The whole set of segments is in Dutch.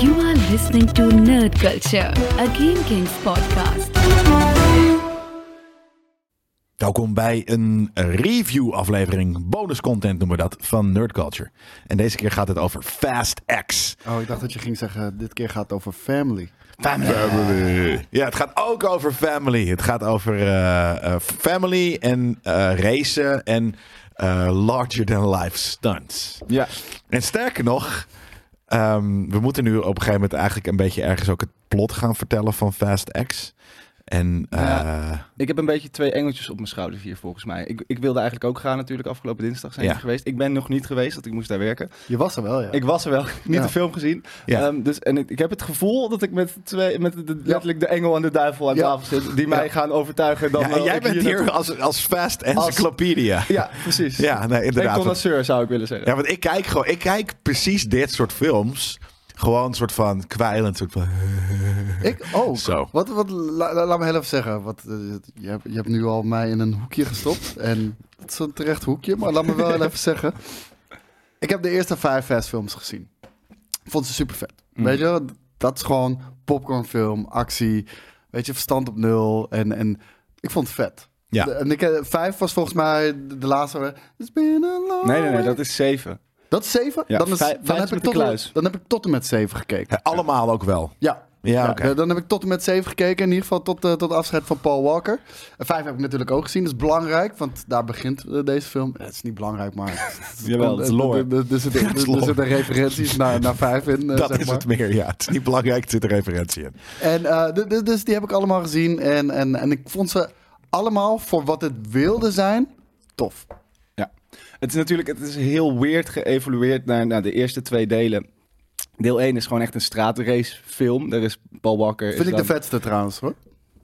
You are listening to Nerd Culture, a Game Kings podcast. Welkom bij een review-aflevering, bonus content noemen we dat, van Nerd Culture. En deze keer gaat het over Fast X. Oh, ik dacht dat je ging zeggen, dit keer gaat het over family. Family. Ja, het gaat ook over family. Het gaat over eh, eh, family en eh, racen en eh, larger-than-life stunts. Ja. En sterker nog, ehm, we moeten nu op een gegeven moment eigenlijk een beetje ergens ook het plot gaan vertellen van Fast X. En eh. Ik heb een beetje twee engeltjes op mijn schouders hier volgens mij. Ik, ik wilde eigenlijk ook gaan natuurlijk. Afgelopen dinsdag zijn Ja. we geweest. Ik ben nog niet geweest, want ik moest daar werken. Je was er wel, ja. Ik was er wel, niet Ja. de film gezien. Ja. Ehm, dus, en ik, ik heb het gevoel dat ik met, twee, met de, letterlijk de engel en de duivel aan tafel zit. Die mij gaan overtuigen. Dan en jij bent hier als, als Fast Encyclopedia. Ja, precies. Ja, nee, inderdaad. connoisseur zou ik willen zeggen. Ja, want ik kijk gewoon, ik kijk precies dit soort films. Gewoon een soort van kwijlend, soort van. Ik ook. Zo. Wat, wat, la- la- laat me heel even zeggen. Wat, eh, je, hebt, je hebt nu al mij in een hoekje gestopt. En het is een terecht hoekje, maar laat me wel even zeggen. Ik heb de eerste vijf Fast films gezien. Ik vond ze super vet. Mm. Weet je, dat is gewoon popcornfilm, actie. Weet je, verstand op nul. En, en ik vond het vet. Ja. De- en ik, eh, vijf was volgens mij de, de laatste. It's been a long Nee, nee, nee, dat is zeven. Dat is zeven? Ja, dan, is, vijf- dan, heb ik tot, dan heb ik tot en met zeven gekeken. Ja, allemaal ook wel. Ja. Ja. Dan heb ik tot en met zeven gekeken. In ieder geval tot, eh, tot afscheid van Paul Walker. En vijf heb ik natuurlijk ook gezien. Dat is belangrijk, want daar begint eh, deze film. Het is niet belangrijk, maar... Jawel, het is lore. Er- zitten- er referenties naar, naar vijf in, eh, dat zeg is maar. het meer, ja. Het is niet belangrijk, er zit een referentie in. En, eh, dus die heb ik allemaal gezien. En, en, en ik vond ze allemaal, voor wat het wilde zijn, tof. Het is natuurlijk het is heel weird geëvolueerd naar, naar de eerste twee delen. Deel 1 is gewoon echt een straatrace-film. Daar is Paul Walker. Vind is ik de vetste trouwens, hoor.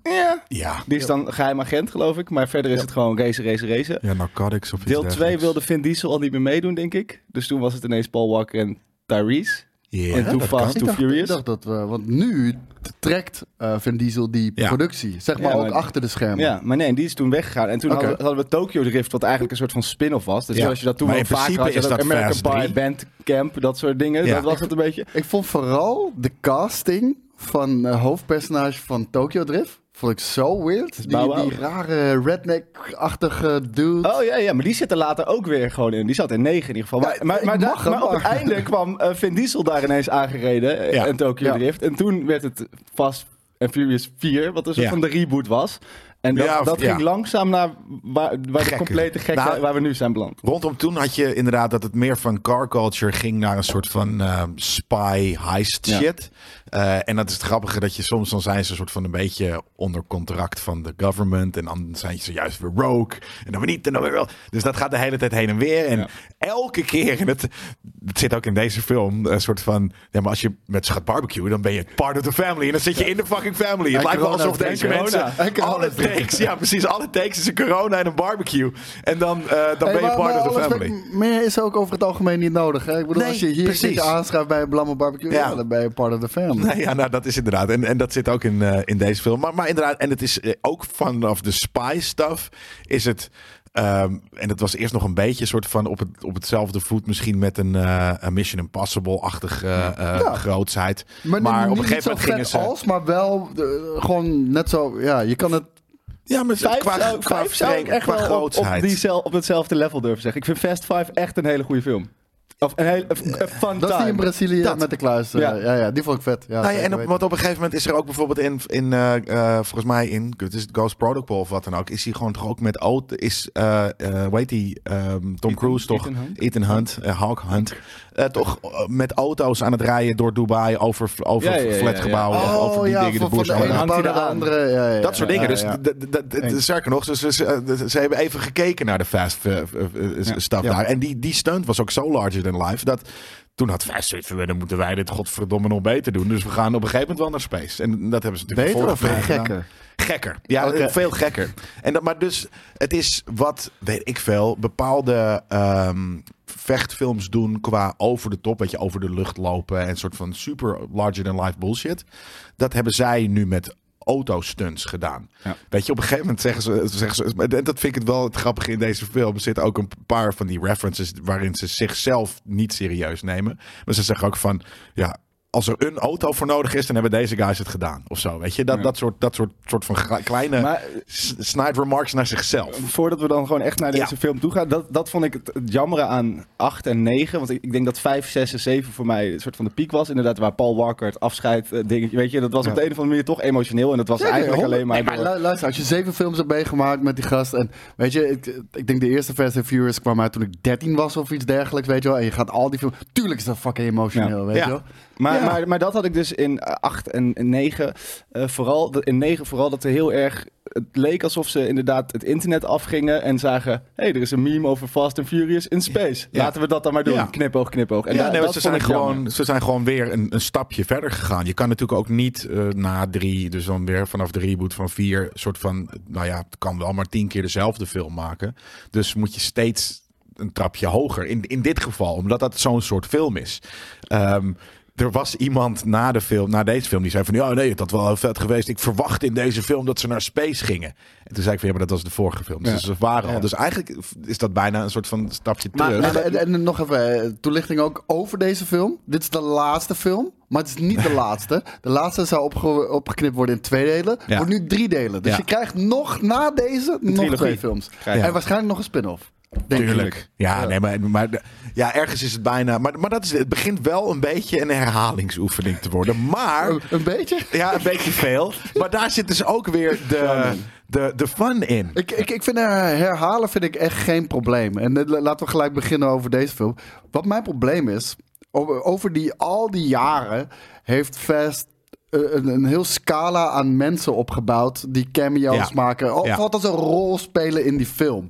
Ja, Ja. die is dan geheim agent, geloof ik. Maar verder is het gewoon race, race, racen. Ja, narcotics of iets Deel 2 dergelijks. wilde Vin Diesel al niet meer meedoen, denk ik. Dus toen was het ineens Paul Walker en Tyrese. Ja, en Too Fast. Too ik dacht, Furious. Ik dacht dat we, want nu trekt eh Vin Diesel die Ja. productie, zeg maar Ja, ook maar- achter de schermen. Ja, maar nee, die is toen weggegaan. En toen hadden, we- hadden we Tokyo Drift, wat eigenlijk een soort van spin-off was. Dus Ja. zoals je dat toen Maar wel in vaker had. Je dat American Pie, 3. Band Camp, dat soort dingen. Ja. Dat was het een beetje. Ik vond vooral de casting van het hoofdpersonage van Tokyo Drift. Vond ik zo weird. Die, rare redneck-achtige dude. Oh ja, ja, maar die zit er later ook weer gewoon in. Die zat in 9 in ieder geval. Maar, Ja, maar, maar, daar- maar op het maar- einde kwam eh, Vin Diesel daar ineens aangereden. Ja. En Tokyo Ja. Drift. En toen werd het Fast and Furious 4, wat Ja. van de reboot was. En dat, Ja, of- dat ja. ging langzaam naar waar, waar de complete gekke Nou, waar we nu zijn beland. Rondom toen had je inderdaad dat het meer van car culture ging naar een soort van eh, spy heist Ja. shit. Eh, en dat is het grappige dat je soms dan zijn ze een soort van een beetje onder contract van de government. En dan zijn ze juist weer rogue. En dan weer niet en dan weer wel. Dus dat gaat de hele tijd heen en weer. En Ja. elke keer, en het, het zit ook in deze film, een soort van... Ja, maar als je met ze gaat barbecuen, dan ben je part of the family. En dan zit je in de fucking family. Het En lijkt wel alsof deze Corona. mensen... Alle takes, ja precies, alle takes is een corona en een barbecue. En dan, eh, dan Hey, ben je maar- part maar of the family. met- Meer is ook over het algemeen niet nodig. Hè? Ik bedoel, Nee, als je hier precies. zit je aanschrijft bij een blamme barbecue, Ja. ja. dan ben je part of the family. Nee, ja, nou, dat is inderdaad. En, en dat zit ook in, eh, in deze film. Maar, maar inderdaad, en het is eh, ook vanaf de spy stuff is het. ehm, en het was eerst nog een beetje soort van op, het, op hetzelfde voet, misschien met een, eh, een Mission Impossible-achtige eh, Ja. grootsheid. Maar, op een gegeven moment gingen vet ze- als, maar wel gewoon net zo... Ja, je kan het... Ja, maar Vijf, qua, zou, qua, vijf zou ik frame, echt qua wel op, op, op hetzelfde level durven zeggen. Ik vind Fast Five echt een hele goede film. Of een hele een- een fun Dat is die in. Brazilië Dat. met de kluis. eh, Ja. ja. Ja, die vond ik vet. Ja, Nou ja, en op, want op een gegeven moment is er ook bijvoorbeeld in, in eh, eh, volgens mij in, het is het Ghost Protocol of wat dan ook, is hij gewoon toch ook met Oot, is, eh eh weet die, ehm, Tom Cruise toch, Ethan Hunt? Ethan Hunt, eh, Hawk Hunt, eh, toch eh, met auto's aan het rijden door Dubai over, over Ja, ja, ja, ja. flatgebouwen of over die Oh, ja, dingen, de eraan. andere. Ja, ja, Dat soort dingen. Dus sterker nog, ze, ze, hebben even gekeken naar de fast stuff daar. En die, die stunt was ook zo larger than life dat toen had Fast zoiets dan moeten wij dit godverdomme nog beter doen. Dus we gaan op een gegeven moment wel naar space. En dat hebben ze natuurlijk Beter of gekker? Gekker. Ja, Oké. veel gekker. En dat, maar dus, het is wat, weet ik veel, bepaalde ehm, vechtfilms doen qua over de top, weet je, over de lucht lopen en een soort van super larger than life bullshit. Dat hebben zij nu met autostunts gedaan. Ja. Weet je, op een gegeven moment zeggen ze, zeggen ze, en dat vind ik het wel het grappige in deze film. Er zitten ook een paar van die references waarin ze zichzelf niet serieus nemen. Maar ze zeggen ook van, ja, als er een auto voor nodig is, dan hebben deze guys het gedaan. Of zo, weet je? Dat, Ja. dat, soort, dat soort, soort van kleine Maar snide remarks naar zichzelf. voordat we dan gewoon echt naar deze Ja. film toe gaan, dat, dat vond ik het, het jammere aan 8 en 9. Want ik, ik denk dat 5, 6 en 7 voor mij een soort van de piek was. Inderdaad, waar Paul Walker het afscheid eh, dingetje, weet je, dat was Ja. op de een of andere manier toch emotioneel. En dat was eigenlijk honderd- alleen maar, Nee, maar luister, als je zeven films hebt meegemaakt met die gast. En weet je, ik, ik denk de eerste Fast and Furious kwam uit toen ik 13 was of iets dergelijks, weet je wel. En je gaat al die films. Tuurlijk is dat fucking emotioneel, weet Ja. je wel. Maar, Ja. maar, maar dat had ik dus in 8 en 9. eh vooral, in 9 vooral dat er heel erg. Het leek alsof ze inderdaad het internet afgingen en zagen: hé, hey, er is een meme over Fast and Furious in space. Ja. Laten we dat dan maar doen. Ja. Knipoog, knipoog. En ja, da- nee, dat ze, zijn jammer. gewoon, ze zijn gewoon weer een, een stapje verder gegaan. Je kan natuurlijk ook niet eh, na drie, dus dan weer vanaf de reboot van vier, soort van, nou ja, het kan wel maar tien keer dezelfde film maken. Dus moet je steeds een trapje hoger. In, in dit geval, omdat dat zo'n soort film is. Ehm, er was iemand na de film, na deze film, die zei van ja, nee, dat was wel heel vet geweest. Ik verwacht in deze film dat ze naar space gingen. En toen zei ik van ja, maar dat was de vorige film. Dus Ja. ze waren al. Dus eigenlijk is dat bijna een soort van stapje Maar, terug. en, en, en nog even eh, toelichting ook over deze film. Dit is de laatste film, maar het is niet de laatste. De laatste zou opge- opgeknipt worden in twee delen. Ja. Wordt nu drie delen. Dus Ja. je krijgt nog na deze nog twee films. En waarschijnlijk nog een spin-off. Tuurlijk. Ja, Ja. nee, maar, maar ja, ergens is het bijna. Maar, maar dat is, het begint wel een beetje een herhalingsoefening te worden. Maar. Een, een beetje? Ja, een beetje veel. Maar daar zit dus ook weer de, de, de fun in. Ik, ik, ik vind her- herhalen vind ik echt geen probleem. En eh, laten we gelijk beginnen over deze film. Wat mijn probleem is, over, die, al die jaren heeft Fast eh, een, een heel scala aan mensen opgebouwd die cameo's Ja. maken. Of Ja. althans een rol spelen in die film.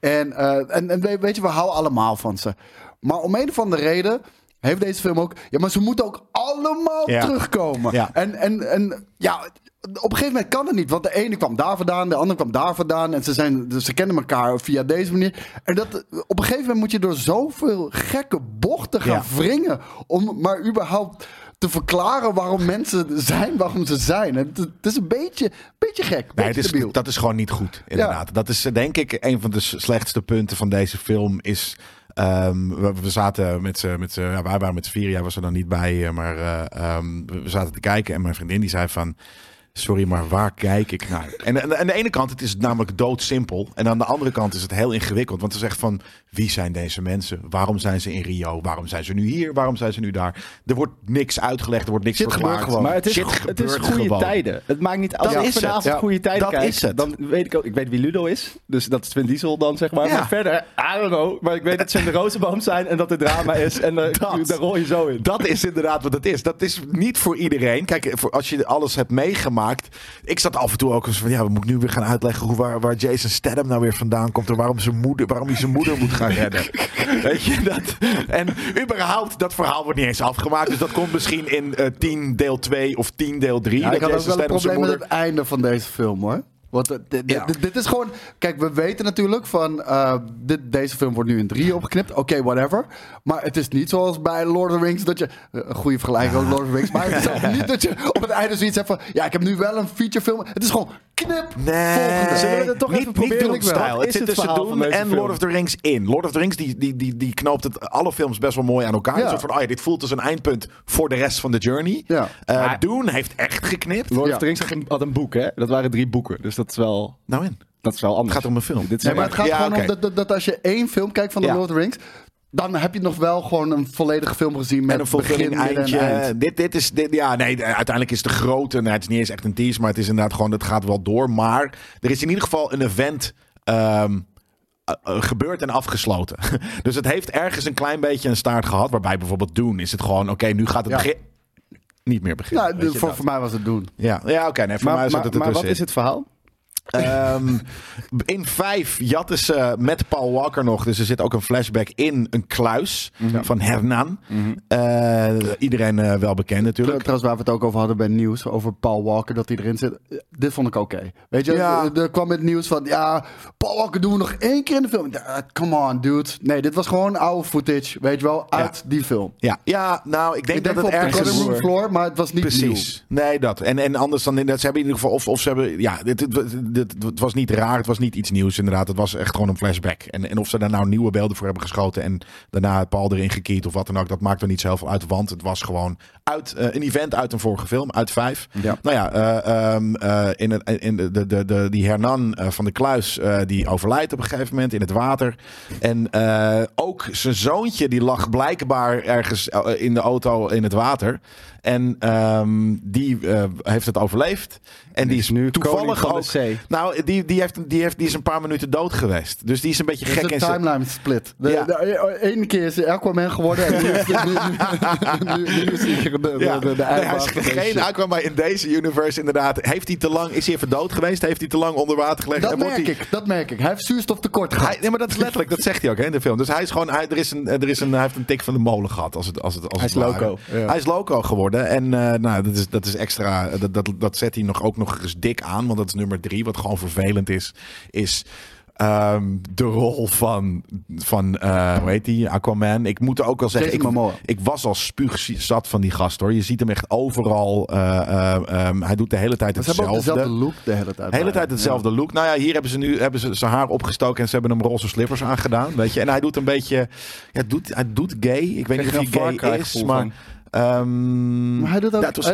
En, eh, en, en we- weet je, we houden allemaal van ze. Maar om een of andere reden heeft deze film ook... Ja, maar ze moeten ook allemaal Ja. terugkomen. En, en, en ja, op een gegeven moment kan het niet. Want de ene kwam daar vandaan, de andere kwam daar vandaan. En ze, zijn, dus ze kennen elkaar via deze manier. En dat, op een gegeven moment moet je door zoveel gekke bochten gaan Ja. wringen... om maar überhaupt te verklaren waarom mensen zijn, waarom ze zijn. Het, het is een beetje, beetje gek, Nee, beetje het is, dat is gewoon niet goed, inderdaad. Dat is denk ik een van de slechtste punten van deze film. Is, ehm, we, we zaten met z'n, met z'n- ja, wij waren met z'n vier, jij was er dan niet bij, eh, maar eh, ehm, we zaten te kijken en mijn vriendin die zei van. Sorry, maar waar kijk ik naar? En en aan de ene kant het is het namelijk doodsimpel. En aan de andere kant is het heel ingewikkeld. Want het is echt van, wie zijn deze mensen? Waarom zijn ze in Rio? Waarom zijn ze nu hier? Waarom zijn ze nu daar? Er wordt niks uitgelegd, er wordt niks Shit gebeurt verklaard. gewoon. Maar het is, Shit het is goede gewoon. tijden. Het maakt niet als Dat ik is het. vanavond Ja, goede tijden dat kijk, is het. dan weet ik ook. Ik weet wie Ludo is, dus dat is Vin Diesel dan zeg maar. Ja. Maar verder, I don't know. Maar ik weet dat ze in de Rozenboom zijn en dat het drama is en Dat. daar rol je zo in. Dat is inderdaad wat het is. Dat is niet voor iedereen. Kijk, voor als je alles hebt meegemaakt. Ik zat af en toe ook eens van, ja, we moeten nu weer gaan uitleggen hoe, waar, waar Jason Statham nou weer vandaan komt en waarom zijn moeder, waarom hij zijn moeder moet gaan redden. Weet je dat? En überhaupt, dat verhaal wordt niet eens afgemaakt. Dus dat komt misschien in eh 10 deel 2 of 10 deel 3. Ja, dat ik had ook wel een probleem met het einde van deze film, hoor. Want eh, dit, Ja. dit, dit is gewoon... Kijk, we weten natuurlijk van... eh, dit, deze film wordt nu in drie opgeknipt. Oké, whatever. Maar het is niet zoals bij Lord of the Rings... dat je... eh, Een goede vergelijking met Lord of the Rings. Maar het is ook niet dat je op het einde zoiets hebt van... Ja, ik heb nu wel een featurefilm. Het is gewoon knip. Nee, Volgende. Zullen we dat toch niet, even niet proberen? Dune-style. Wat Het is zit het tussen verhaal van Dune deze en film? Lord of the Rings in. Lord of the Rings die, die, die, die knoopt het, alle films best wel mooi aan elkaar. Ja. Een soort van, oh ja, dit voelt als een eindpunt voor de rest van de journey. Ja. Eh, Maar- Dune heeft echt geknipt. Lord Ja. of the Rings had een, had een boek, hè? Dat waren drie boeken, dus dat is wel, Nou in. dat is wel Het anders. gaat om een film. Dit is Nee, maar het gaat Ja, gewoon om dat, dat, dat als je één film kijkt van de Ja. Lord of the Rings... dan heb je nog wel gewoon een volledige film gezien... met en een begin, eindje. en eind. Dit, dit is, dit, ja, nee, de- uiteindelijk is de grote. Nou, het is niet eens echt een tease, maar het is inderdaad gewoon. Het gaat wel door. Maar er is in ieder geval een event. ehm, eh, eh, gebeurd en afgesloten. dus het heeft ergens een klein beetje een staart gehad. Waarbij bijvoorbeeld doen is het gewoon. Oké, nu gaat het Ja. begin. Niet meer beginnen. Nou, voor, dat. voor mij was het doen. Ja, ja oké. nee, voor mij Maar, zat het maar wat is het verhaal? Ehm, in vijf jatten ze met Paul Walker nog. Dus er zit ook een flashback in een kluis van Hernan. Eh, iedereen eh, wel bekend natuurlijk. Trouwens, waar we het ook over hadden bij nieuws, over Paul Walker, dat hij erin zit. Eh, Dit vond ik oké. Weet je, Ja. er, er kwam het nieuws van, ja, Paul Walker doen we nog één keer in de film. Come on, dude. Nee, dit was gewoon oude footage, weet je wel, uit die film. Ja, ja nou, ik denk, Ik denk dat op het ergens... room floor, maar het was niet Precies. Nee, dat. En, en anders dan in dat ze hebben in ieder geval of, of ze hebben ja, dit, dit- dit, het was niet raar, het was niet iets nieuws inderdaad. Het was echt gewoon een flashback. En, en of ze daar nou nieuwe beelden voor hebben geschoten en daarna Paul erin gekiet of wat dan ook, dat maakt er niet zoveel uit. Want het was gewoon uit eh, een event uit een vorige film, uit vijf. Ja. Nou ja, eh, ehm, eh, in het, in de, de, de, de, die Hernan van de Kluis, die overlijdt op een gegeven moment in het water. En ook zijn zoontje, die lag blijkbaar ergens in de auto in het water. En ehm, die heeft het overleefd. En die is nu toevallig ook. Nou, die, die, heeft, die, heeft, die is een paar minuten dood geweest. Dus die is een beetje Het is gek een timeline split. De, Ja. de, ene keer is hij Aquaman geworden en nu is, nu, nu, nu, nu is hij de, de, Ja. de, de, nee, hij is geen. Aquaman in deze universe inderdaad. Heeft hij te lang, is hij even dood geweest? Heeft hij te lang onder water gelegen? Dat En wordt merk hij- ik, dat merk ik. Hij heeft zuurstoftekort gehad. Hij, nee, maar dat is letterlijk, dat zegt hij ook hè, in de film. Dus hij is gewoon, hij, er is een, er is een, hij heeft een tik van de molen gehad. Als het, als het, als Hij het is loco. Ja. Hij is loco geworden. En eh, nou, dat is, dat is extra, dat, dat, dat zet hij nog, ook nog eens dik aan. Want dat is nummer drie, wat gewoon vervelend is. Is ehm, de rol van, van eh, hoe heet die, Aquaman. Ik moet er ook wel zeggen, ik, ik was al spuugzat van die gast hoor. Je ziet hem echt overal. eh, eh, ehm, hij doet de hele tijd ze hetzelfde. dezelfde look de hele tijd. De hele tijd hetzelfde look. Nou ja, hier hebben ze nu hebben ze zijn haar opgestoken en ze hebben hem roze slippers aangedaan. Weet je? En hij doet een beetje. Ja, doet, hij doet gay. Ik weet niet of hij gay is, maar. van. Ehm, Maar hij doet ook... dat was-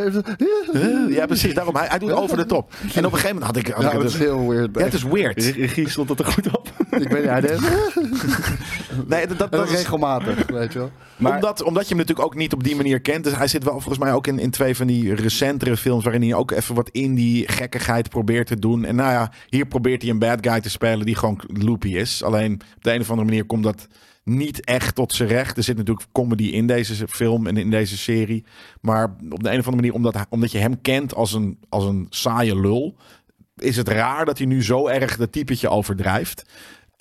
ja, precies. Daarom. Hij, hij doet over de top. En op een gegeven moment had ik. Had Ja, ik dat het is heel weird. het is weird. Regie stond het er goed op. Ik weet niet, hij deed Nee, dat, dat, dat dat is, regelmatig, weet je wel. Maar- omdat, omdat je hem natuurlijk ook niet op die manier kent. Dus hij zit wel volgens mij ook in, in twee van die recentere films. waarin hij ook even wat in die gekkigheid probeert te doen. En nou ja, hier probeert hij een bad guy te spelen die gewoon loopy is. Alleen op de een of andere manier komt dat niet echt tot zijn recht. Er zit natuurlijk comedy in deze film en in deze serie. Maar op de een of andere manier, omdat, omdat je hem kent als een, als een saaie lul. is het raar dat hij nu zo erg dat typetje overdrijft.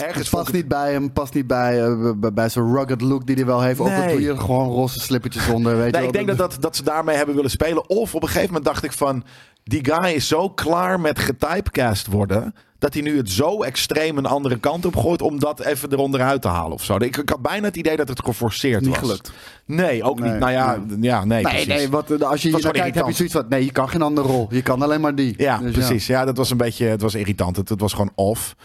Ergens past niet bij hem, past niet bij, eh, bij, bij zijn rugged look die hij wel heeft. Ook al Nee. doe je gewoon roze slippertjes onder, weet je Nee, wel. ik denk dat, dat, dat ze daarmee hebben willen spelen. Of op een gegeven moment dacht ik van... Die guy is zo klaar met getypecast worden... dat hij nu het zo extreem een andere kant op gooit... om dat even eronderuit te halen of zo. Ik, ik had bijna het idee dat het geforceerd Niet was. gelukt. Nee, ook Nee, niet. Nou ja, ja nee, Nee, precies. nee, wat, eh, als je hier kijkt heb je zoiets van... Nee, je kan geen andere rol. Je kan alleen maar die. Ja, Dus precies. Ja. dat was een beetje, het was irritant. Het, het was gewoon off.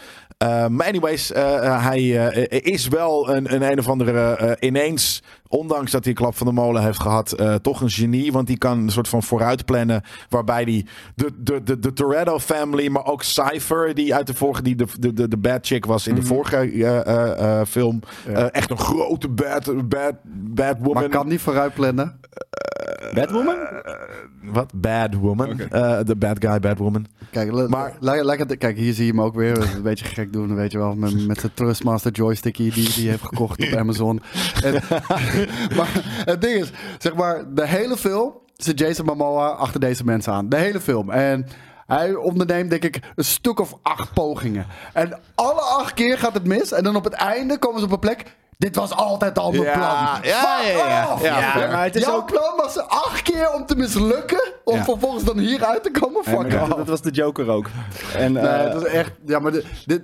Eh, maar anyways, eh, eh, hij is wel een, een een of andere ineens, ondanks dat hij een klap van de molen heeft gehad, eh, toch een genie. Want die kan een soort van vooruit plannen, waarbij die de, de, de, de Toretto family, maar ook Cypher, die uit de vorige, die de, de, de, bad chick was in de vorige film, Mhm. Ja. eh, echt een grote bad, bad, bad woman. Maar kan niet vooruit plannen. Batwoman? Wat? Bad woman. Eh, De bad guy, bad woman. Kijk, Maar- kijk, hier zie je hem ook weer. Een beetje gek doen, weet je wel. Met, met zijn Trustmaster joystickie die die hij heeft gekocht op Amazon. En, maar het ding is, zeg maar, de hele film zit Jason Momoa achter deze mensen aan. De hele film. En hij onderneemt, denk ik, een stuk of acht pogingen. En alle acht keer gaat het mis. En dan op het einde komen ze op een plek... Dit was altijd al mijn Ja, plan. ja, Fuck ja, ja. off! Ja, maar het is Jouw ook- plan was acht keer om te mislukken. Om Ja. vervolgens dan hieruit te komen. Nee, Fuck dat, off. dat was de Joker ook. En, Nee, het was echt. Ja, maar dit, dit,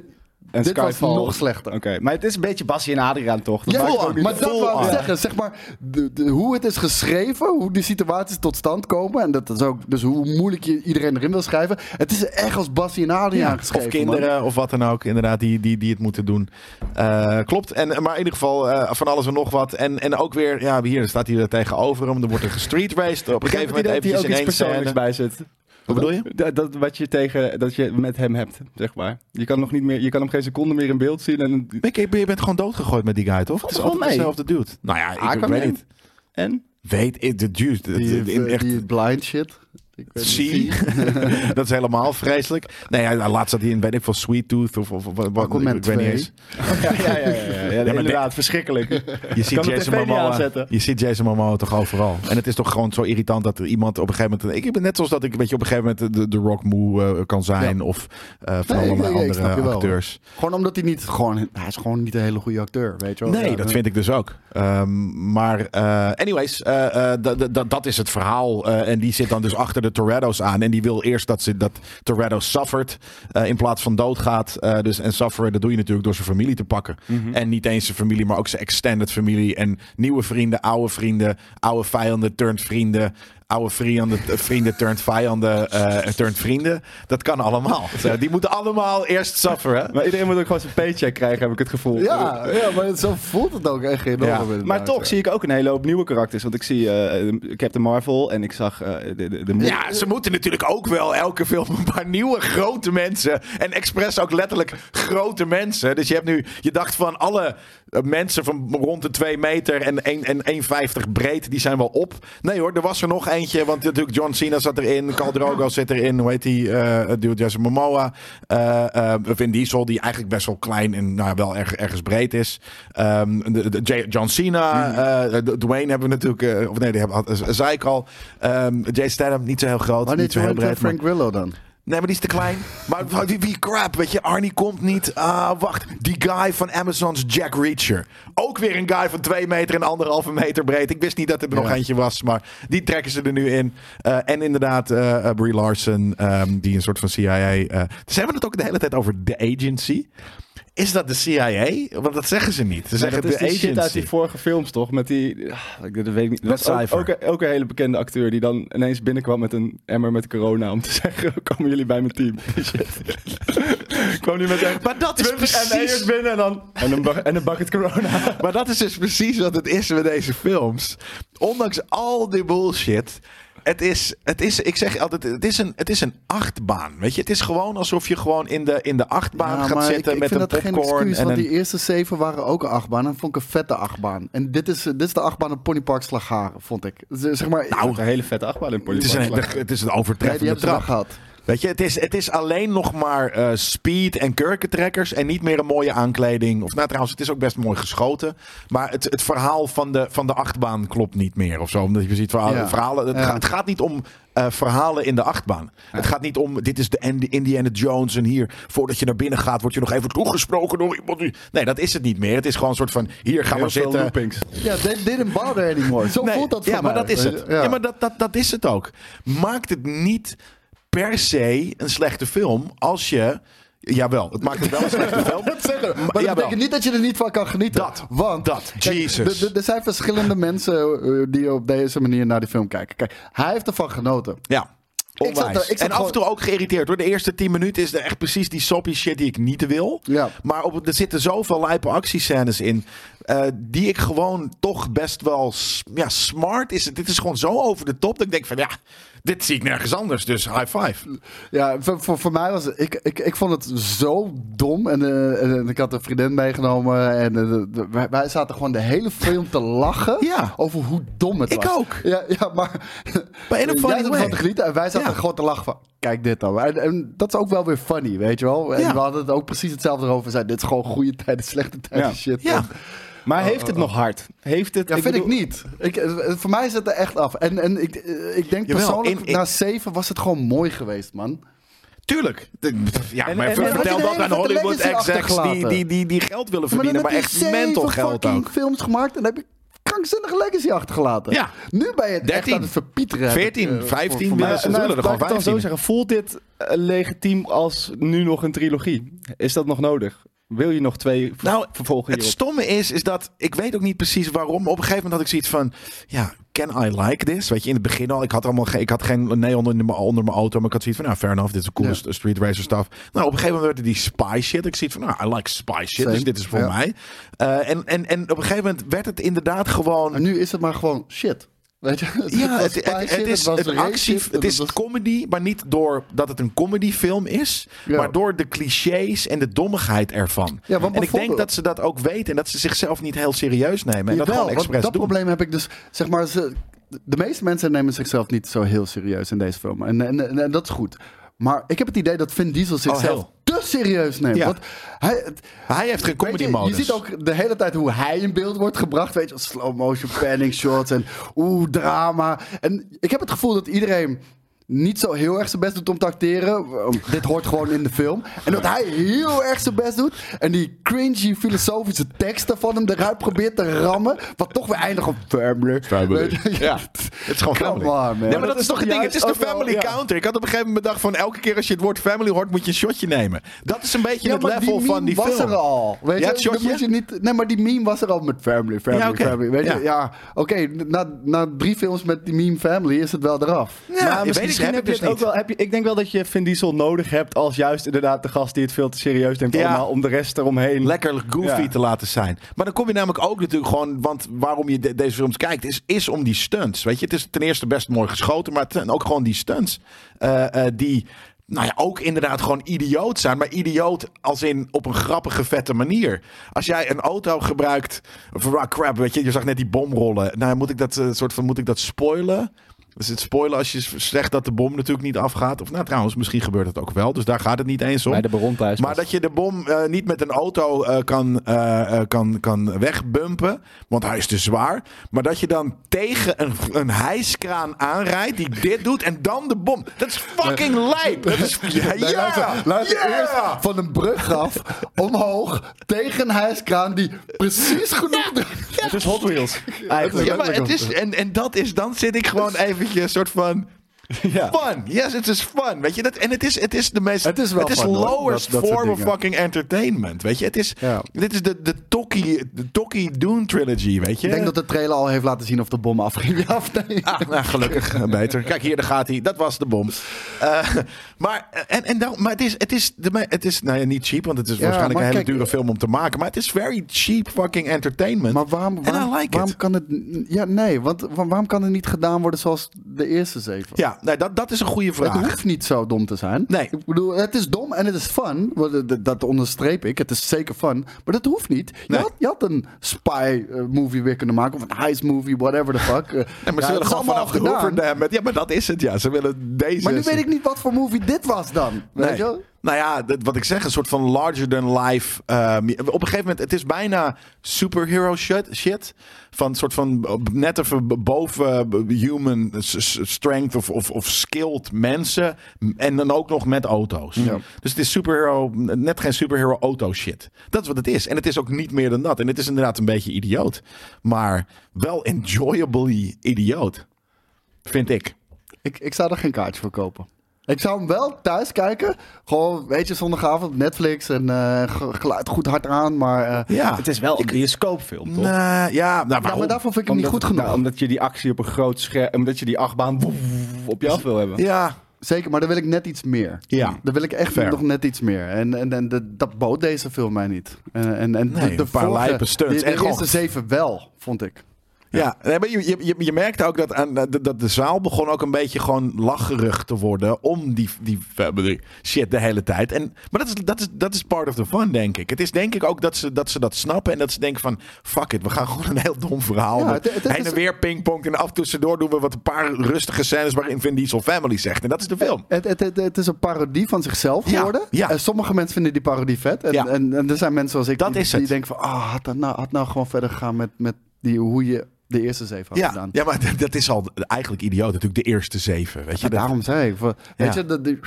en dit was Skyfall. nog slechter. Oké, maar het is een beetje Bassie en Adriaan toch? Dat Ja, ook maar dat wou ik zeggen. Zeg maar, de, de- hoe het is geschreven, hoe die situaties tot stand komen. En dat is ook, dus hoe moeilijk je iedereen erin wil schrijven. Het is echt als Bassie en Adriaan geschreven. Of kinderen of wat dan ook, inderdaad, die, die, die het moeten doen. Eh, klopt. En, maar in ieder geval eh, van alles en nog wat. En, en ook weer, ja, hier staat hij er tegenover hem. Er wordt er gestreet raced. Op een gegeven moment eventjes hier ook in één persoonlijks scène. bij zit. Wat bedoel je? Dat, dat wat je tegen, dat je met hem hebt, zeg maar. Je kan nog niet meer, je kan hem geen seconde meer in beeld zien. En, Ik, je bent gewoon doodgegooid met die guy, toch? Het is altijd wel mee. dezelfde dude. Nou ja, ik, weet niet. en? Weet, ik, de dude. de- Die, die blind shit. Ik weet niet. Zie. dat is helemaal vreselijk. Nee, laatst zat hij in, weet ik veel, Sweet Tooth of, of, of wat. Ik weet niet 2. eens. Ja, ja, ja, ja, ja, inderdaad, verschrikkelijk. Je ziet, Jason Momoa, je ziet Jason Momoa toch overal. En het is toch gewoon zo irritant dat er iemand op een gegeven moment... Ik ben net zoals dat ik weet je, op een gegeven moment de, de Rock moe eh, kan zijn. Ja. Of eh, van Nee, allerlei andere acteurs. Gewoon omdat hij niet gewoon. Hij is gewoon niet een hele goede acteur, weet je wel. Nee, Ja, dat vind ik dus ook. Ehm, maar eh, anyways, dat is het verhaal. En die zit dan dus achter de Toretto's aan. En die wil eerst dat, ze, dat Toretto suffert eh, in plaats van doodgaat. Eh, dus, en sufferen, dat doe je natuurlijk door zijn familie te pakken. En niet eens zijn familie, maar ook zijn extended familie. En nieuwe vrienden, oude vrienden, oude vijanden, turned vrienden. Oude vrienden, vrienden turned vijanden, eh turned vrienden. Dat kan allemaal. Die moeten allemaal eerst sufferen. Maar iedereen moet ook gewoon zijn paycheck krijgen, heb ik het gevoel. Ja, ja, maar zo voelt het ook echt enorm. Ja, Maar toch ja. zie ik ook een hele hoop nieuwe karakters. Want ik zie eh Captain Marvel en ik zag eh, de, de, de Ja, ze moeten natuurlijk ook wel elke film een paar nieuwe grote mensen. En expres ook letterlijk grote mensen. Dus je hebt nu, je dacht van alle eh, mensen van rond de 2 meter en 1 en 1,50 breed, die zijn wel op. Nee hoor, er was er nog Want natuurlijk John Cena zat erin, Khal Drogo zit erin, hoe heet die? eh dude Jason Momoa. eh eh, Vin Diesel, die eigenlijk best wel klein en nou, wel erg, ergens breed is. Ehm, de, John Cena, de- Dwayne hebben we natuurlijk, of nee, die hebben, zei ik al. Ehm, Jay Statham, niet zo heel groot, Wanneer niet zo heel breed. maar- Frank Willow dan? Nee, maar die is te klein. Maar wie, wie crap, weet je, Arnie komt niet. Ah, wacht, die guy van Amazon's Jack Reacher. Ook weer een guy van twee meter en anderhalve meter breed. Ik wist niet dat er nog Ja. eentje was, maar die trekken ze er nu in. Eh, en inderdaad, eh eh, Brie Larson, ehm, die een soort van CIA... dus hebben het ook de hele tijd over The Agency. Is dat de CIA? Want dat zeggen ze niet. Ze Nee, zeggen dat is de die agency. shit uit die vorige films toch? Met die, ah, ik- dat weet ik niet. Dat ook, ook, een- ook een hele bekende acteur die dan ineens binnenkwam met een emmer met corona om te zeggen, komen jullie bij mijn team? Kwam nu met een Maar dat is 20 precies... Binnen en dan en een, en een bucket corona. Maar dat is dus precies wat het is met deze films. Ondanks al die bullshit. Het is, het is, ik zeg altijd, het is, een, het is een achtbaan. Weet je, het is gewoon alsof je gewoon in de, in de achtbaan Ja, gaat zitten ik, ik met vind een dat geen popcorn. excuus, en want een, die eerste zeven waren ook een achtbaan. En vond ik een vette achtbaan. En dit is, dit is de achtbaan op Ponypark Slagharen, vond ik. Zeg maar, Nou, een hele vette achtbaan in het, is een, het is een nee, die overtreffende wel trap. gehad. Weet je, het is, het is alleen nog maar eh, speed en kurkentrekkers en niet meer een mooie aankleding. Of nou trouwens, het is ook best mooi geschoten. Maar het, het verhaal van de, van de achtbaan klopt niet meer of zo. Omdat je ziet verhalen, Ja. verhalen het, Ja. gaat, het gaat niet om eh, verhalen in de achtbaan. Het gaat niet om, dit is de Indi- Indiana Jones en hier, voordat je naar binnen gaat, word je nog even toegesproken door iemand. die- Nee, dat is het niet meer. Het is gewoon een soort van, hier, ga Heel maar veel zitten. loopings. Ja, they didn't bother anymore. Zo Nee, voelt dat voor ja, maar mij. dat is het. Ja, maar dat, dat, dat is het ook. Maakt het niet per se een slechte film als je. Jawel, het maakt het wel een slechte film. Dat zeggen. Maar dat betekent niet dat je er niet van kan genieten. Dat, Want, dat, Jesus. Er zijn verschillende mensen eh, die op deze manier naar die film kijken. Kijk, hij heeft ervan genoten. Ja. Ik zat er- ik zat en af en toe ook geïrriteerd hoor. De eerste 10 minuten is er echt precies die soppy shit die ik niet wil. Ja. Maar op, er zitten zoveel lijpe actiescènes in. eh, die ik gewoon toch best wel ja, smart is. het. Dit is gewoon zo over de top. Dat ik denk van ja, dit zie ik nergens anders. Dus high five. Ja, voor, voor, voor mij was het... Ik, ik, ik vond het zo dom. En, eh, en, en ik had een vriendin meegenomen. En eh, de- wij, wij zaten gewoon de hele film te lachen. Ja. Over hoe dom het Ik was. ook. Ja, ja maar... In een zat ervan way. te genieten. En wij zaten Ja. gewoon te lachen van... Kijk dit dan. En, en dat is ook wel weer funny, weet je wel. En Ja. we hadden het ook precies hetzelfde erover. We zeiden, dit is gewoon goede tijden, slechte tijden shit. Ja. En- Maar heeft het nog hard? Heeft het, Ja, vind ik niet. Ik, eh, voor mij zit er echt af. En, en ik, eh, ik denk Jawel, persoonlijk, in- in- na zeven was het gewoon mooi geweest, man. Tuurlijk. Ja, En- maar en- ver- en- vertel dat aan Hollywood execs die, die, die, die geld willen verdienen, maar, dan echt mental geld fucking ook. films gemaakt en dan heb je krankzinnige legacy achtergelaten. Ja. Nu ben je het echt 13, aan het verpieteren. heb ik, 14, eh, 15 voor- voor ze- Nou, zullen er gewoon ik het dan 15. zo zeggen. Voelt dit eh, legitiem als nu nog een trilogie? Is dat nog nodig? Wil je nog twee ver- Nou, vervolgen Het stomme is, is dat ik weet ook niet precies waarom. Op een gegeven moment had ik zoiets van, ja, can I like this? Weet je, in het begin al, ik had allemaal geen, ik had geen neon onder mijn, onder mijn auto, maar ik had zoiets van, nou, fair enough, dit is een coole Ja. st- street racer stuff. Nou, op een gegeven moment werd het die spy shit. Ik zie van, nou, I like spy shit, Same. dus dit is voor Ja. mij. Eh, en, en, en op een gegeven moment werd het inderdaad gewoon. En nu is het maar gewoon shit. Weet je? Ja, het, spy het, shit, het is het actie, shit, het is was- comedy, maar niet door dat het een comedyfilm is, Ja. maar door de clichés en de dommigheid ervan. Ja, want en ik denk dat ze dat ook weten en dat ze zichzelf niet heel serieus nemen en dat gewoon expres dat doen. probleem heb ik dus. Zeg maar, ze, de meeste mensen nemen zichzelf niet zo heel serieus in deze film. En, en, en, en dat is goed. Maar ik heb het idee dat Vin Diesel zichzelf heel. serieus neemt. Ja. Want hij, Hij heeft geen comedy je, je modus. ziet ook de hele tijd hoe hij in beeld wordt gebracht. Weet je, slow motion panning shots en oeh, drama. En ik heb het gevoel dat iedereen niet zo heel erg zijn best doet om te acteren. Dit hoort gewoon in de film. En dat hij heel erg zijn best doet. En die cringy filosofische teksten van hem eruit probeert te rammen. Wat toch weer eindigt op family. Family. Je? Ja, het is gewoon Come family. on, man. Nee, maar dat, is toch het ding. Het is de wel, family ja. counter. Ik had op een gegeven moment bedacht van elke keer als je het woord family hoort, moet je een shotje nemen. Dat is een beetje Ja, het maar level die van die was film. er al. Weet Ja, je, shotje? moet je niet, nee, maar die meme was er al met family, family, Ja, family. Weet Ja. je, ja, oké, na, na drie films met die meme family is het wel eraf. Ja, je misschien, misschien heb je dus het ook wel. Heb je, ik denk wel dat je Vin Diesel nodig hebt als juist inderdaad de gast die het veel te serieus neemt Ja. allemaal om de rest eromheen. lekker goofy Ja. te laten zijn. Maar dan kom je namelijk ook natuurlijk gewoon, want waarom je de- deze films kijkt, is, is om die stunts. Weet je, het is ten eerste best mooi geschoten, maar ook gewoon die stunts eh, eh, die. Nou ja, ook inderdaad gewoon idioot zijn. Maar idioot als in op een grappige, vette manier. Als jij een auto gebruikt. Of, ah, crap, weet je, je zag net die bom rollen. Nou, moet ik dat eh, soort van moet ik dat spoilen? Is het spoilen als je zegt dat de bom natuurlijk niet afgaat? Of nou trouwens, misschien gebeurt het ook wel. Dus daar gaat het niet eens om. bij de Baron thuis. Maar dat je de bom eh, niet met een auto eh, kan, eh, eh, kan, kan wegbumpen, want hij is te zwaar. Maar dat je dan tegen een, een hijskraan aanrijdt die dit doet en dan de bom. Dat is fucking lijp. Dat is, ja, luister, ja, luister ja. eerst van een brug af, omhoog, tegen een hijskraan die precies genoeg... Het is Hot Wheels. Eigenlijk. Ja, maar het is, en, en dat is, dan zit ik gewoon eventjes een soort van... Ja. Fun. Yes, it is fun. Weet je, dat, en het is, het is de meest. Het is wel fun, hoor. lowest Dat- dat soort form of fucking entertainment. Weet je, het is. Ja. Dit is de, de Toki, de trilogy. Weet je. Ik denk dat de trailer al heeft laten zien of de bom afging. Ja of nee? Ah, nou, gelukkig eh, beter. Kijk, hier, daar gaat hij. Dat was de bom. Eh, maar en, en dan, maar het is, het is, de, het is nou ja, niet cheap, want het is Ja, waarschijnlijk een hele kijk, dure film om te maken. Maar het is very cheap fucking entertainment. Maar waarom, waarom, like waarom kan het... Ja, nee, want wa- waarom kan het niet gedaan worden zoals de eerste zeven? ja, nee, dat, dat is een goede vraag. Het hoeft niet zo dom te zijn. Nee. Ik bedoel, het is dom en het is fun. Dat, onderstreep ik. Het is zeker fun. Maar dat hoeft niet. Je, Nee. had, je had een spy eh, movie weer kunnen maken. Of een heist movie, whatever the fuck. Nee, maar ja, ze willen gewoon vanaf de. Hooverdam. Ja, maar dat is het, ja. Ze willen deze... Maar nu weet ik niet wat voor movie dit was dan. Weet je? Nou ja, wat ik zeg, een soort van larger than life. eh, op een gegeven moment, het is bijna superhero shit. shit van soort van eh, net even boven human strength of, of, of skilled mensen. En dan ook nog met auto's. Ja. Dus het is superhero, net geen superhero auto shit. Dat is wat het is. En het is ook niet meer dan dat. En het is inderdaad een beetje idioot. Maar wel enjoyably idioot. Vind ik. Ik, ik zou er geen kaartje voor kopen. Ik zou hem wel thuis kijken. Gewoon, weet je, zondagavond Netflix en eh, ge- geluid goed hard aan. Maar, eh, Ja, Het is wel een bioscoopfilm, toch? Ja, nou, ja, maar daarvoor vind ik hem niet Omdat- goed genoeg. nou, omdat je die actie op een groot scherm... Omdat je die achtbaan woef, op je af wil hebben. Ja, Zeker, maar dan wil ik net iets meer. Ja. Dan wil ik echt Fair. nog net iets meer. En, en, en de- dat bood deze film mij niet. En, en, en Nee, een paar lijpe stunts. De, de En eerste zeven wel, vond ik. Ja, maar je, je, je, merkte ook dat, aan, dat de zaal begon ook een beetje gewoon lacherig te worden om die, die family shit de hele tijd. En, maar dat is, dat, is, dat is part of the fun, denk ik. Het is denk ik ook dat ze, dat ze dat snappen en dat ze denken van, fuck it, we gaan gewoon een heel dom verhaal. Ja, met het- het heen en weer pingpong en af en tussendoor doen we wat een paar rustige scènes waarin Vin Diesel family zegt. En dat is de film. Het, het, het, is een parodie van zichzelf geworden. ja. En sommige mensen vinden die parodie vet. En, en, en er zijn mensen zoals ik Dat die, denken van... Ah, had, dat nou, had nou gewoon verder gegaan met, met die, hoe je de eerste zeven had Ja, gedaan. ja, maar dat is al eigenlijk idioot. Natuurlijk de eerste zeven, weet je. Dat- daarom zei ik. Weet Ja. je, dat, die-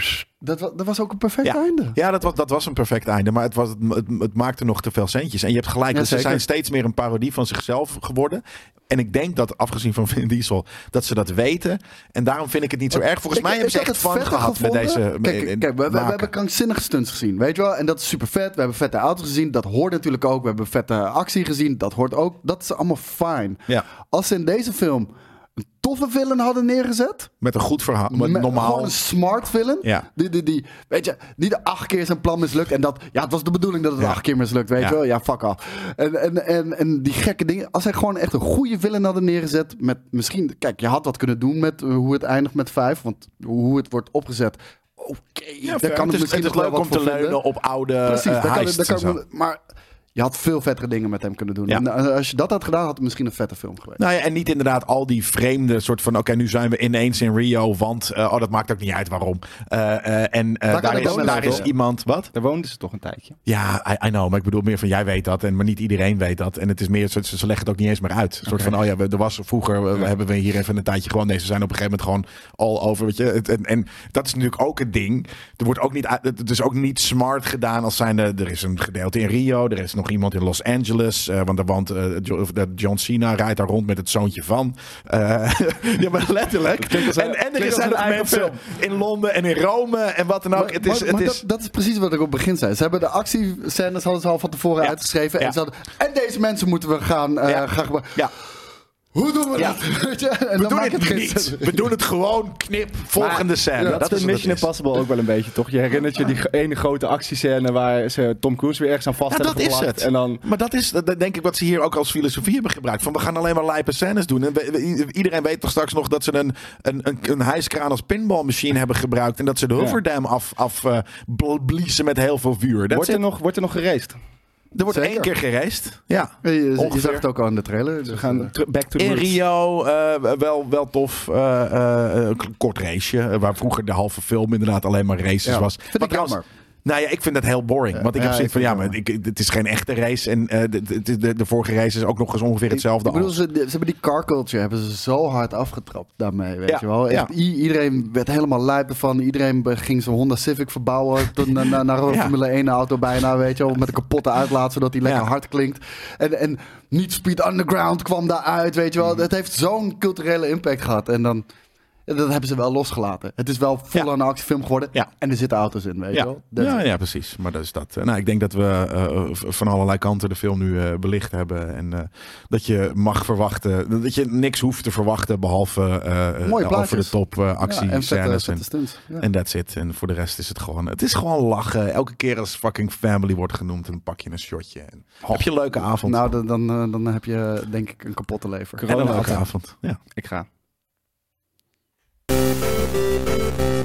dat, dat was ook een perfect Ja. einde. Ja, dat was, dat was een perfect einde. Maar het, was, het, het, maakte nog te veel centjes. En je hebt gelijk, Ja, ze zijn steeds meer een parodie van zichzelf geworden. En ik denk dat, afgezien van Vin Diesel, dat ze dat weten. En daarom vind ik het niet zo erg. Volgens Ik- mij ik hebben ze echt vetter gehad met deze Kijk, we, we- we maken. hebben krankzinnige stunts gezien, weet je wel? En dat is super vet. We hebben vette auto's gezien. Dat hoort natuurlijk ook. We hebben vette actie gezien. Dat hoort ook. Dat is allemaal fijn. Ja, Als ze in deze film een toffe villain hadden neergezet. met een goed verhaal. Met met normaal. Gewoon een smart villain. Ja. Die, die, die, weet je, niet acht keer zijn plan mislukt. En dat, ja, het was de bedoeling dat het Ja. acht keer mislukt, weet Ja. je wel? Ja, fuck off. En, en, en, en die gekke dingen. Als zij gewoon echt een goede villain hadden neergezet. Met misschien, kijk, je had wat kunnen doen met eh, hoe het eindigt met vijf. Want hoe het wordt opgezet. Oké, Ja, daar kan het misschien het leuk om te vinden. leunen op oude Precies, uh, daar kan, daar kan maar Je had veel vettere dingen met hem kunnen doen. Ja. En eh, als je dat had gedaan, had het misschien een vette film geweest. Nou ja, en niet inderdaad al die vreemde soort van... oké, nu zijn we ineens in Rio, want... eh, oh, dat maakt ook niet uit waarom. Eh, eh, en eh, Daar daar, is, daar is iemand... Wat? Daar woonden ze toch een tijdje. Ja, I, I know, maar ik bedoel meer van jij weet dat, en, maar niet iedereen weet dat. En het is meer, ze, ze leggen het ook niet eens meer uit. Een soort van, oh ja, we, er was vroeger, we- Ja. hebben we hier even een tijdje gewoon, nee, ze zijn op een gegeven moment gewoon all over, weet je. Het- En, en dat is natuurlijk ook het ding. Er wordt ook niet, uit- het is ook niet smart gedaan als zijn er is een gedeelte in Rio, er is nog iemand in Los Angeles, eh, want woont eh, John Cena rijdt daar rond met het zoontje van. Eh, ja, maar letterlijk. een- en, en er zijn nog mensen in Londen en in Rome en wat dan ook. Maar, het is, maar- het maar is, dat, dat is precies wat ik op het begin zei. Ze hebben de actiescènes hadden ze al van tevoren Ja. uitgeschreven. En, ze hadden, en deze mensen moeten we gaan, gaan gebruiken. ja. Hoe doen we Ja. dat? En We dan doen het niet. We doen het gewoon knip. Volgende scène. ja, dat, is Mission is. Impossible ook wel een beetje, toch? Je herinnert je die ge- ene grote actiescène waar ze Tom Cruise weer ergens aan vast Ja, hebben dat is het. En dan... Maar dat is dat denk ik wat ze hier ook als filosofie hebben gebruikt. Van we gaan alleen maar lijpe scènes doen. En we- we- iedereen weet toch straks nog dat ze een, een, een, een hijskraan als pinballmachine hebben gebruikt. En dat ze de Hufferdam af, af eh, bliezen met heel veel vuur. Dat Wordt er, nog, wordt er nog geraced? Er wordt Zeker. één keer geraced. Ja. Je, je- zag het ook al in de trailer. We Dus, gaan eh, back to the In. Rio, eh, wel, wel tof. eh, eh, een kort raceje. waar vroeger de halve film inderdaad alleen maar races ja, was. Vind Wat ik trouwens- jammer. Nou ja, ik vind dat heel boring. Want ik ja, heb zoiets van, ja, maar het ik, het is geen echte race. En eh, de, de, de, de vorige race is ook nog eens ongeveer hetzelfde Ik bedoel, ze, ze hebben die car culture hebben ze zo hard afgetrapt daarmee, weet Ja, je wel. Echt, ja. i- iedereen werd helemaal lijp ervan. Iedereen ging zijn Honda Civic verbouwen tot na- na- naar een. Formule 1 auto bijna, weet je wel. Met een kapotte uitlaat, zodat hij lekker hard klinkt. En, en Need Speed Underground kwam daaruit, weet je Mm. wel. Het heeft zo'n culturele impact gehad. En dan... Dat hebben ze wel losgelaten. Het is wel vol Ja. aan een actiefilm geworden. Ja. En er zitten auto's in, weet je Ja. wel. Dat- Ja, ja, precies. Maar dat is dat. Eh, Nou, ik denk dat we eh, van allerlei kanten de film nu eh, belicht hebben. En eh, dat je mag verwachten, dat je niks hoeft te verwachten behalve eh, eh, over de top Ja, en vette en en that's it. En voor de rest is het gewoon, het is gewoon lachen. Elke keer als fucking family wordt genoemd, dan pak je een shotje. En heb je een leuke avond. Nou, dan, dan, dan heb je denk ik een kapotte lever. en een leuke avond. Ja. Ik ga. Thank you.